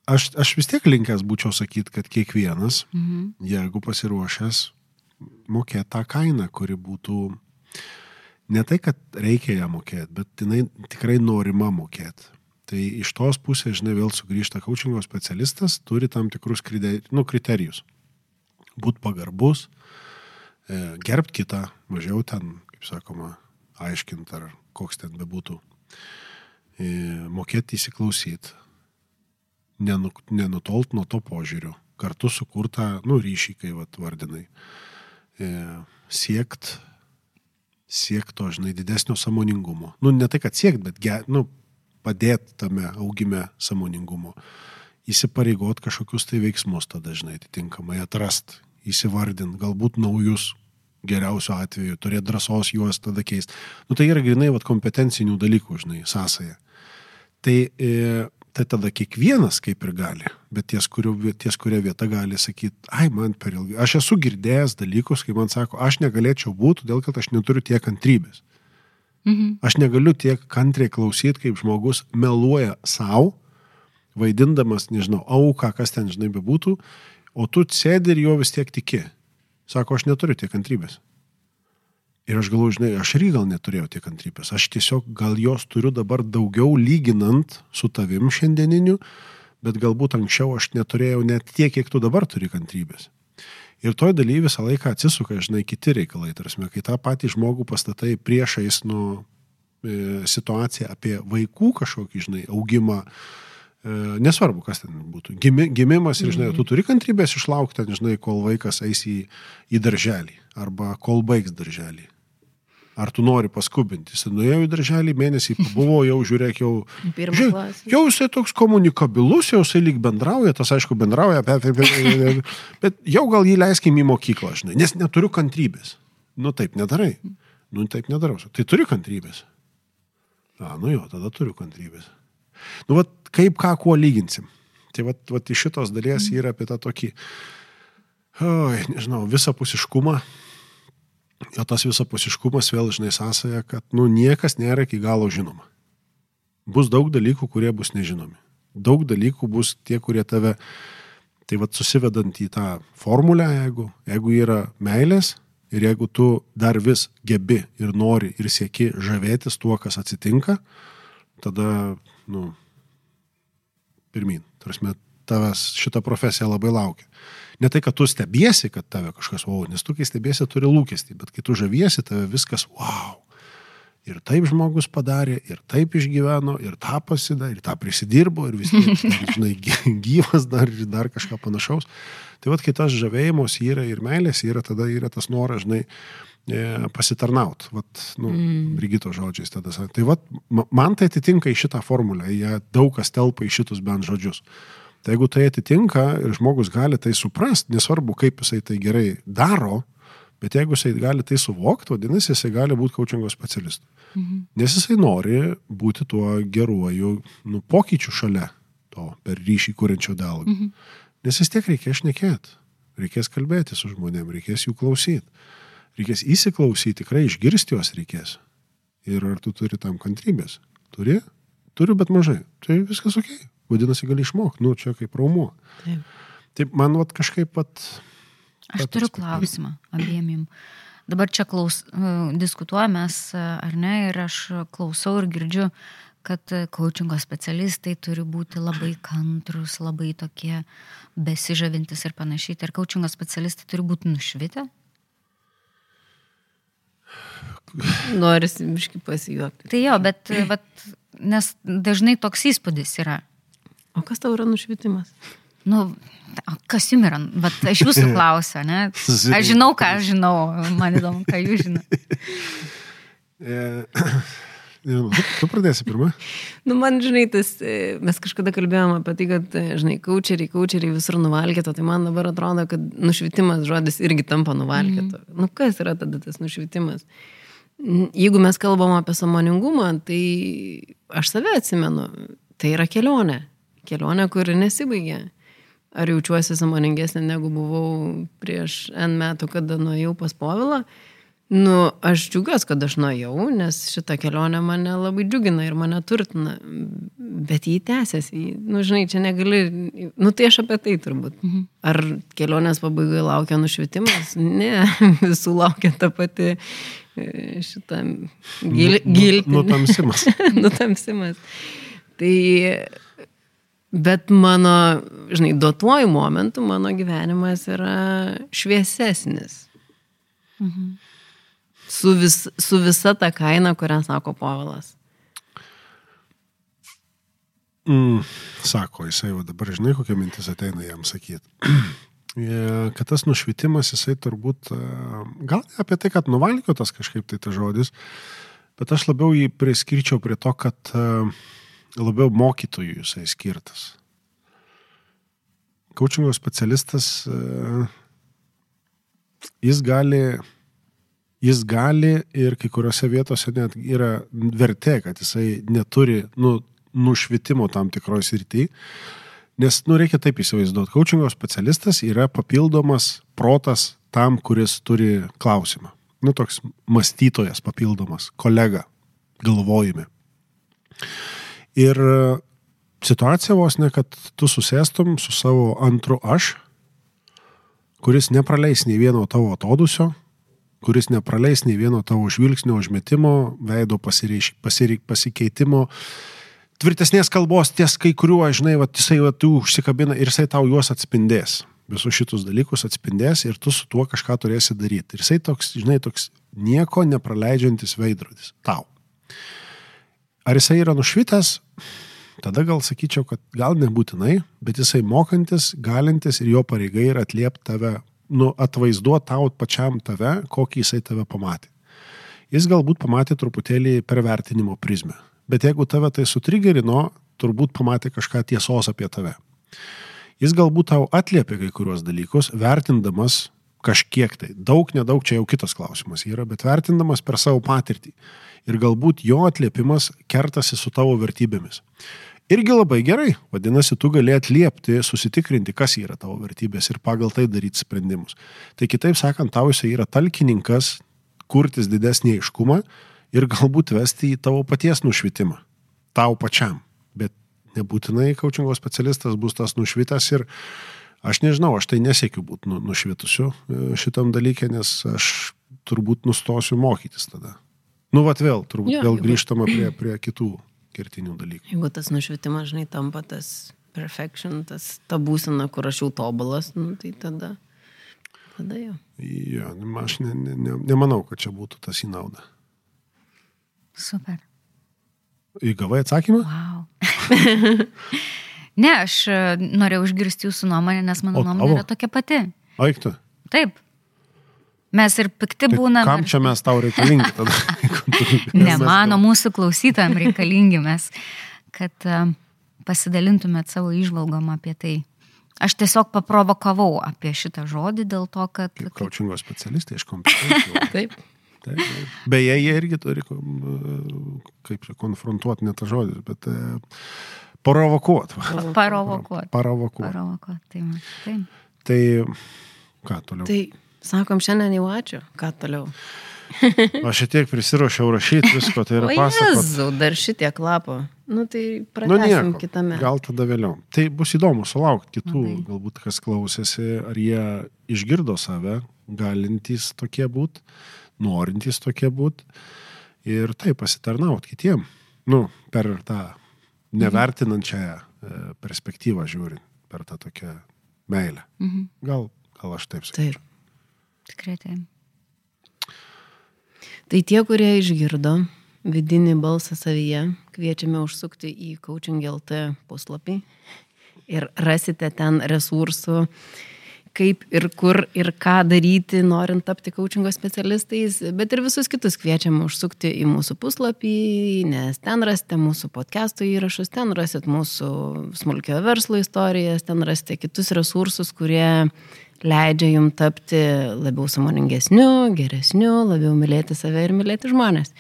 aš, aš vis tiek linkęs būčiau sakyti, kad kiekvienas, Mhm. jeigu pasiruošęs mokėti tą kainą, kuri būtų ne tai, kad reikia ją mokėti, bet jinai tikrai norima mokėti. Tai iš tos pusės, žinai, vėl sugrįžta coachingo specialistas, turi tam tikrus nu, kriterijus. Būt pagarbus, e, gerbt kitą, mažiau ten, kaip sakoma, aiškint ar koks ten bebūtų, e, mokėti įsiklausyti, nenutolt nuo to požiūrio, kartu sukurtą, nu, ryšį, kai vat, vardinai, e, siekt, siekt to, žinai, didesnio samoningumo. Nu, ne tai, kad siekt, bet, ge, nu, padėti tame augime samoningumo. Įsipareigot kažkokius tai veiksmus tada, žinai, atitinkamai atrast, įsivardint, galbūt naujus geriausiu atveju, turėti drąsos juos tada keisti. Nu, tai yra grinai vat, kompetencinių dalykų, žinai, sąsaja. Tai, e, tai tada kiekvienas kaip ir gali, bet ties, kuriu, ties kuria vieta gali sakyti, ai, man per ilgai. Aš esu girdėjęs dalykus, kai man sako, aš negalėčiau būti, todėl kad aš neturiu tiek kantrybės. Mhm. Aš negaliu tiek kantriai klausyti, kaip žmogus meluoja savo, vaidindamas, nežinau, auką, kas ten, žinai, bebūtų, o tu sėdi ir jo vis tiek tiki. Sako, aš neturiu tiek kantrybės. Ir aš galvoju, žinai, aš irgi gal neturėjau tiek kantrybės. Aš tiesiog gal jos turiu dabar daugiau lyginant su tavim šiandieniniu, bet galbūt anksčiau aš neturėjau net tiek, kiek tu dabar turi kantrybės. Ir toj daly visą laiką atsisuka, žinai, kiti reikalai. Tarsi, kai tą patį žmogų pastatai priešais nu e, situaciją apie vaikų kažkokį, žinai, augimą, e, nesvarbu, kas ten būtų. Gimi, gimimas ir, žinai, tu turi kantrybės išlaukti, žinai, kol vaikas eis į, į darželį arba kol baigs darželį. Ar tu nori paskubinti? Jis nuėjo į darželį, mėnesį buvo, jau žiūrėk, jau... Klasę. jau jisai toks komunikabilus, jau jisai lyg bendrauja, tas aišku bendrauja, bet, bet, bet jau gal jį leiskim į mokyklą, žinai, nes neturiu kantrybės. Nu taip nedarai. Nu taip nedarau. Tai turi kantrybės. A, nu jo, tada turiu kantrybės. Nu, vat, kaip ką kuo lyginsim. Tai vat, vat iš šitos dalies yra apie tą tokį, oi, nežinau, visapusiškumą. O tas visapusiškumas vėl, žinai, sąsaja, kad, nu, niekas nėra iki galo žinoma. Bus daug dalykų, kurie bus nežinomi. Daug dalykų bus tie, kurie tave, tai vad susivedant į tą formulę, jeigu, jeigu yra meilės ir jeigu tu dar vis gebi ir nori ir sieki žavėtis tuo, kas atsitinka, tada, nu, pirmin. Tarsi, tavęs šita profesija labai laukia. Ne tai, kad tu stebiesi, kad tave kažkas, wow, nes tu kai stebiesi turi lūkestį, bet kai tu žaviesi, tave viskas, wow. Ir taip žmogus padarė, ir taip išgyveno, ir tą pasidė, ir tą prisidirbo, ir vis tiek, žinai, gy- gyvas dar ir dar kažką panašaus. Tai vad, kai tas žavėjimas yra ir meilės yra, tada yra tas noras, žinai, e, pasitarnaut. Vat, nu, mm. Brigito žodžiais tada. Tai ma- man tai atitinka į šitą formulę, jie daug kas telpa į šitus bent žodžius. Tai jeigu tai atitinka ir žmogus gali tai suprasti, nesvarbu, kaip jisai tai gerai daro, bet jeigu jisai gali tai suvokti, vadinasi, jisai gali būti coachingo specialistu. Mhm. Nes jisai nori būti tuo geruoju nu, pokyčiu šalia to per ryšį kūrenčio dialogą. Mhm. Nes vis tiek reikės šnekėti, reikės kalbėti su žmonėm, reikės jų klausyti, reikės įsiklausyti, tikrai išgirsti juos reikės. Ir ar tu turi tam kantrybės? Turi? Turiu, bet mažai. Tai viskas ok. Vadinasi, gali išmokti. Nu, čia kaip raumuo. Taip. Taip, man vat kažkaip pat... Aš turiu klausimą abiem jum. Dabar čia klaus, e, diskutuojamės, e, ar ne, ir aš klausau ir girdžiu, kad coachingo specialistai turi būti labai kantrus, labai tokie besižavintis ir panašiai. Tai ar coachingo specialistai turi būti nušvitę? Norisi miški pasijuokti. Tai jo, bet, vat, nes dažnai toks įspūdis yra. O kas tau yra nušvitimas? Nu, o kas jums yra? Bet aš jūsų klausiu, ne? Aš žinau, ką aš žinau, man įdomu, ką jūs žinote. E, tu, pradėsi pirmą. Nu, man, žinai, tas, e, mes kažkada kalbėjome apie tai, kad, e, žinai, kočeriai, kočeriai visur nuvalkėto, tai man dabar atrodo, kad nušvitimas žodis irgi tampa nuvalkėto. Mm. Nu, kas yra tada tas nušvitimas? N- Jeigu mes kalbam apie samoningumą, tai aš save atsimenu, tai yra kelionė. Kelionė, kuri nesibaigia. ar jaučiuosi samoningesnė negu buvau prieš N metų, kada nuėjau pas Povilą. Nu, aš džiugiuosi, kad aš nuėjau, nes šita kelionė mane labai džiugina ir mane turtina, bet jį tęsiasi. Nu, žinai, čia negali, nu tai aš apie tai turbūt. Mhm. Ar kelionės pabaigoje laukia nušvietimas? Ne, visų laukia ta pati e, šitą gil, gil, Nu, nutamsimas. nutamsimas. Tai, bet mano, žinai, duotuoju momentu mano gyvenimas yra šviesesnis. Mhm. Su, vis, su visa ta kaina, kurią sako Povilas. Mm, sako jisai, o dabar žinai, kokia mintis ateina jam sakyti. kad tas nušvitimas, jisai turbūt, e, gal apie tai, kad nuvalkiotas kažkaip tai tas žodis, bet aš labiau jį priskirčiau prie to, kad e, labiau mokytojų jisai skirtas. Kaučingo specialistas, e, jis gali, jis gali ir kai kuriuose vietose net yra vertė, kad jisai neturi, nu, nušvitimo tam tikroje srityje. Nes, nu, reikia taip įsivaizduoti, coachingo specialistas yra papildomas protas tam, kuris turi klausimą. Nu, toks mąstytojas papildomas, kolega, galvojime. Ir situacija vos ne, kad tu susėstum su savo antru aš, kuris nepraleis nei vieno tavo atodusio, kuris nepraleis nei vieno tavo žvilgsnio užmetimo, veido pasireiš, pasireik, pasikeitimo, tvirtesnės kalbos ties kai kuriuo, žinai, va, jisai va, tu užsikabina ir jisai tau juos atspindės. Visus šitus dalykus atspindės ir tu su tuo kažką turėsi daryti. Ir jisai toks, žinai, toks nieko nepraleidžiantis veidrodis tau. Ar jisai yra nušvitęs? Tada gal sakyčiau, kad gal nebūtinai, bet jisai mokantis, galintis ir jo pareigai yra atliepti tave, nu, atvaizduoti tau pačiam tave, kokį jisai tave pamatė. Jis galbūt pamatė truputėlį per vertinimo prizmę bet jeigu tave tai sutrigerino, turbūt pamatė kažką tiesos apie tave. Jis galbūt tau atliepia kai kuriuos dalykus, vertindamas kažkiek tai. Daug, nedaug, čia jau kitas klausimas yra, bet vertindamas per savo patirtį. Ir galbūt jo atliepimas kertasi su tavo vertybėmis. Irgi labai gerai, vadinasi, tu gali atliepti, susitikrinti, kas yra tavo vertybės ir pagal tai daryti sprendimus. Tai kitaip sakant, tau jisai yra talkininkas, kurtis didesnį aiškumą, ir galbūt vesti į tavo paties nušvitimą. Tau pačiam. Bet nebūtinai kaučingo specialistas bus tas nušvitas ir aš nežinau, aš tai nesiekiu būti nu, nušvitusiu e, šitam dalykė, nes aš turbūt nustosiu mokytis tada. Nu, vat vėl, turbūt Jo, vėl jeigu- grįžtama prie, prie kitų kertinių dalykų. Jeigu tas nušvietimas, žinai, tampa tas perfection, tas ta būsena, kur aš jau tobulas, nu, tai tada, tada jau. Jo, aš ne, ne, ne, nemanau, kad čia būtų tas į naudą. Super. Įgavai atsakymą? Wow. ne, aš e, norėjau išgirsti jūsų nuomonę, nes mano O nuomonė tavo? yra tokia pati. Aiktu. Taip. Mes ir pikti Tai būname. kam čia mes tau reikalingi tada? Ne, mano mūsų klausytojams reikalingi mes, kad e, pasidalintumėt savo išvalgom apie tai. Aš tiesiog paprovokavau apie šitą žodį dėl to, kad... Kaip coachingo specialistai iš kompetencijų. Taip. Taip, taip. Beje, jie irgi turi, kaip čia, konfrontuoti, ne tas žodis, bet e, provokuoti. va. Parovokuot. Parovokuoti. Parovokuot. Tai, man- taip. Tai ką toliau? Tai sakom, šiandien jau ačiū. Ką toliau? Aš šitiek prisiruošiau rašyti visko, tai yra pasakoti. Jezu, dar šitiek lapo. Nu tai Nu pradėsim nieko, kitame. gal tada vėliau. Tai bus įdomu sulaukti kitų, Labai. galbūt kas klausėsi, ar jie išgirdo save, galintys tokie būti, norintys tokie būti ir tai pasitarnauti kitiem. Nu, per tą nevertinančią e, perspektyvą žiūrint, per tą tokią meilę. Mhm. Gal, gal aš taip sakyčiau. Taip. Tikrai taip. Tai tie, kurie išgirdo vidinį balsą savyje, kviečiame užsukti į Coaching LT puslapį ir rasite ten resursų, kaip ir kur ir ką daryti, norint tapti coachingo specialistais, bet ir visus kitus kviečiame užsukti į mūsų puslapį, nes ten rasite mūsų podcastų įrašus, ten rasite mūsų smulkio verslo istorijas, ten rasite kitus resursus, kurie leidžia jums tapti labiau samoningesniu, geresniu, labiau mylėti save ir mylėti žmonės.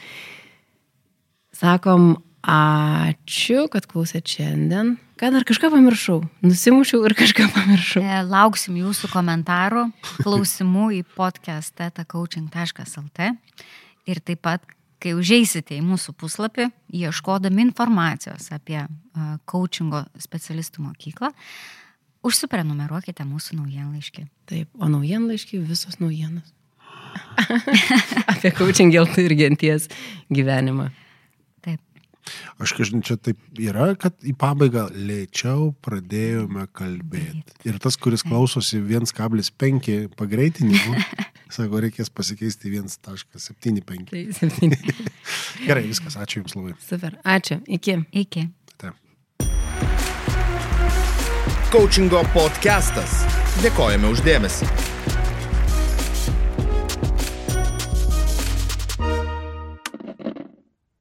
Sakom, ačiū, kad klausėt šiandien. Ką dar kažką pamiršau? Nusimušiau ir kažką pamiršau. E, Lauksim jūsų komentarų, klausimų į podcast.coaching.lt ir taip pat, kai užeisite į mūsų puslapį, ieškodami informacijos apie uh, coachingo specialistų mokyklą, užsiprenumeruokite mūsų naujienlaiškį. Taip, o naujienlaiškiai visos naujienos. Apie coachingeltų ir genties gyvenimą. Aš kažkaip čia taip yra, kad į pabaigą lėčiau pradėjome kalbėti. Ir tas, kuris klausosi 1,5 pagreitinimu, sako, reikės pasikeisti 1,75. Tai. Gerai, viskas, ačiū Jums labai. Super, ačiū. Iki. Iki. Taip. Coachingo podcastas. Dėkojame uždėmesi.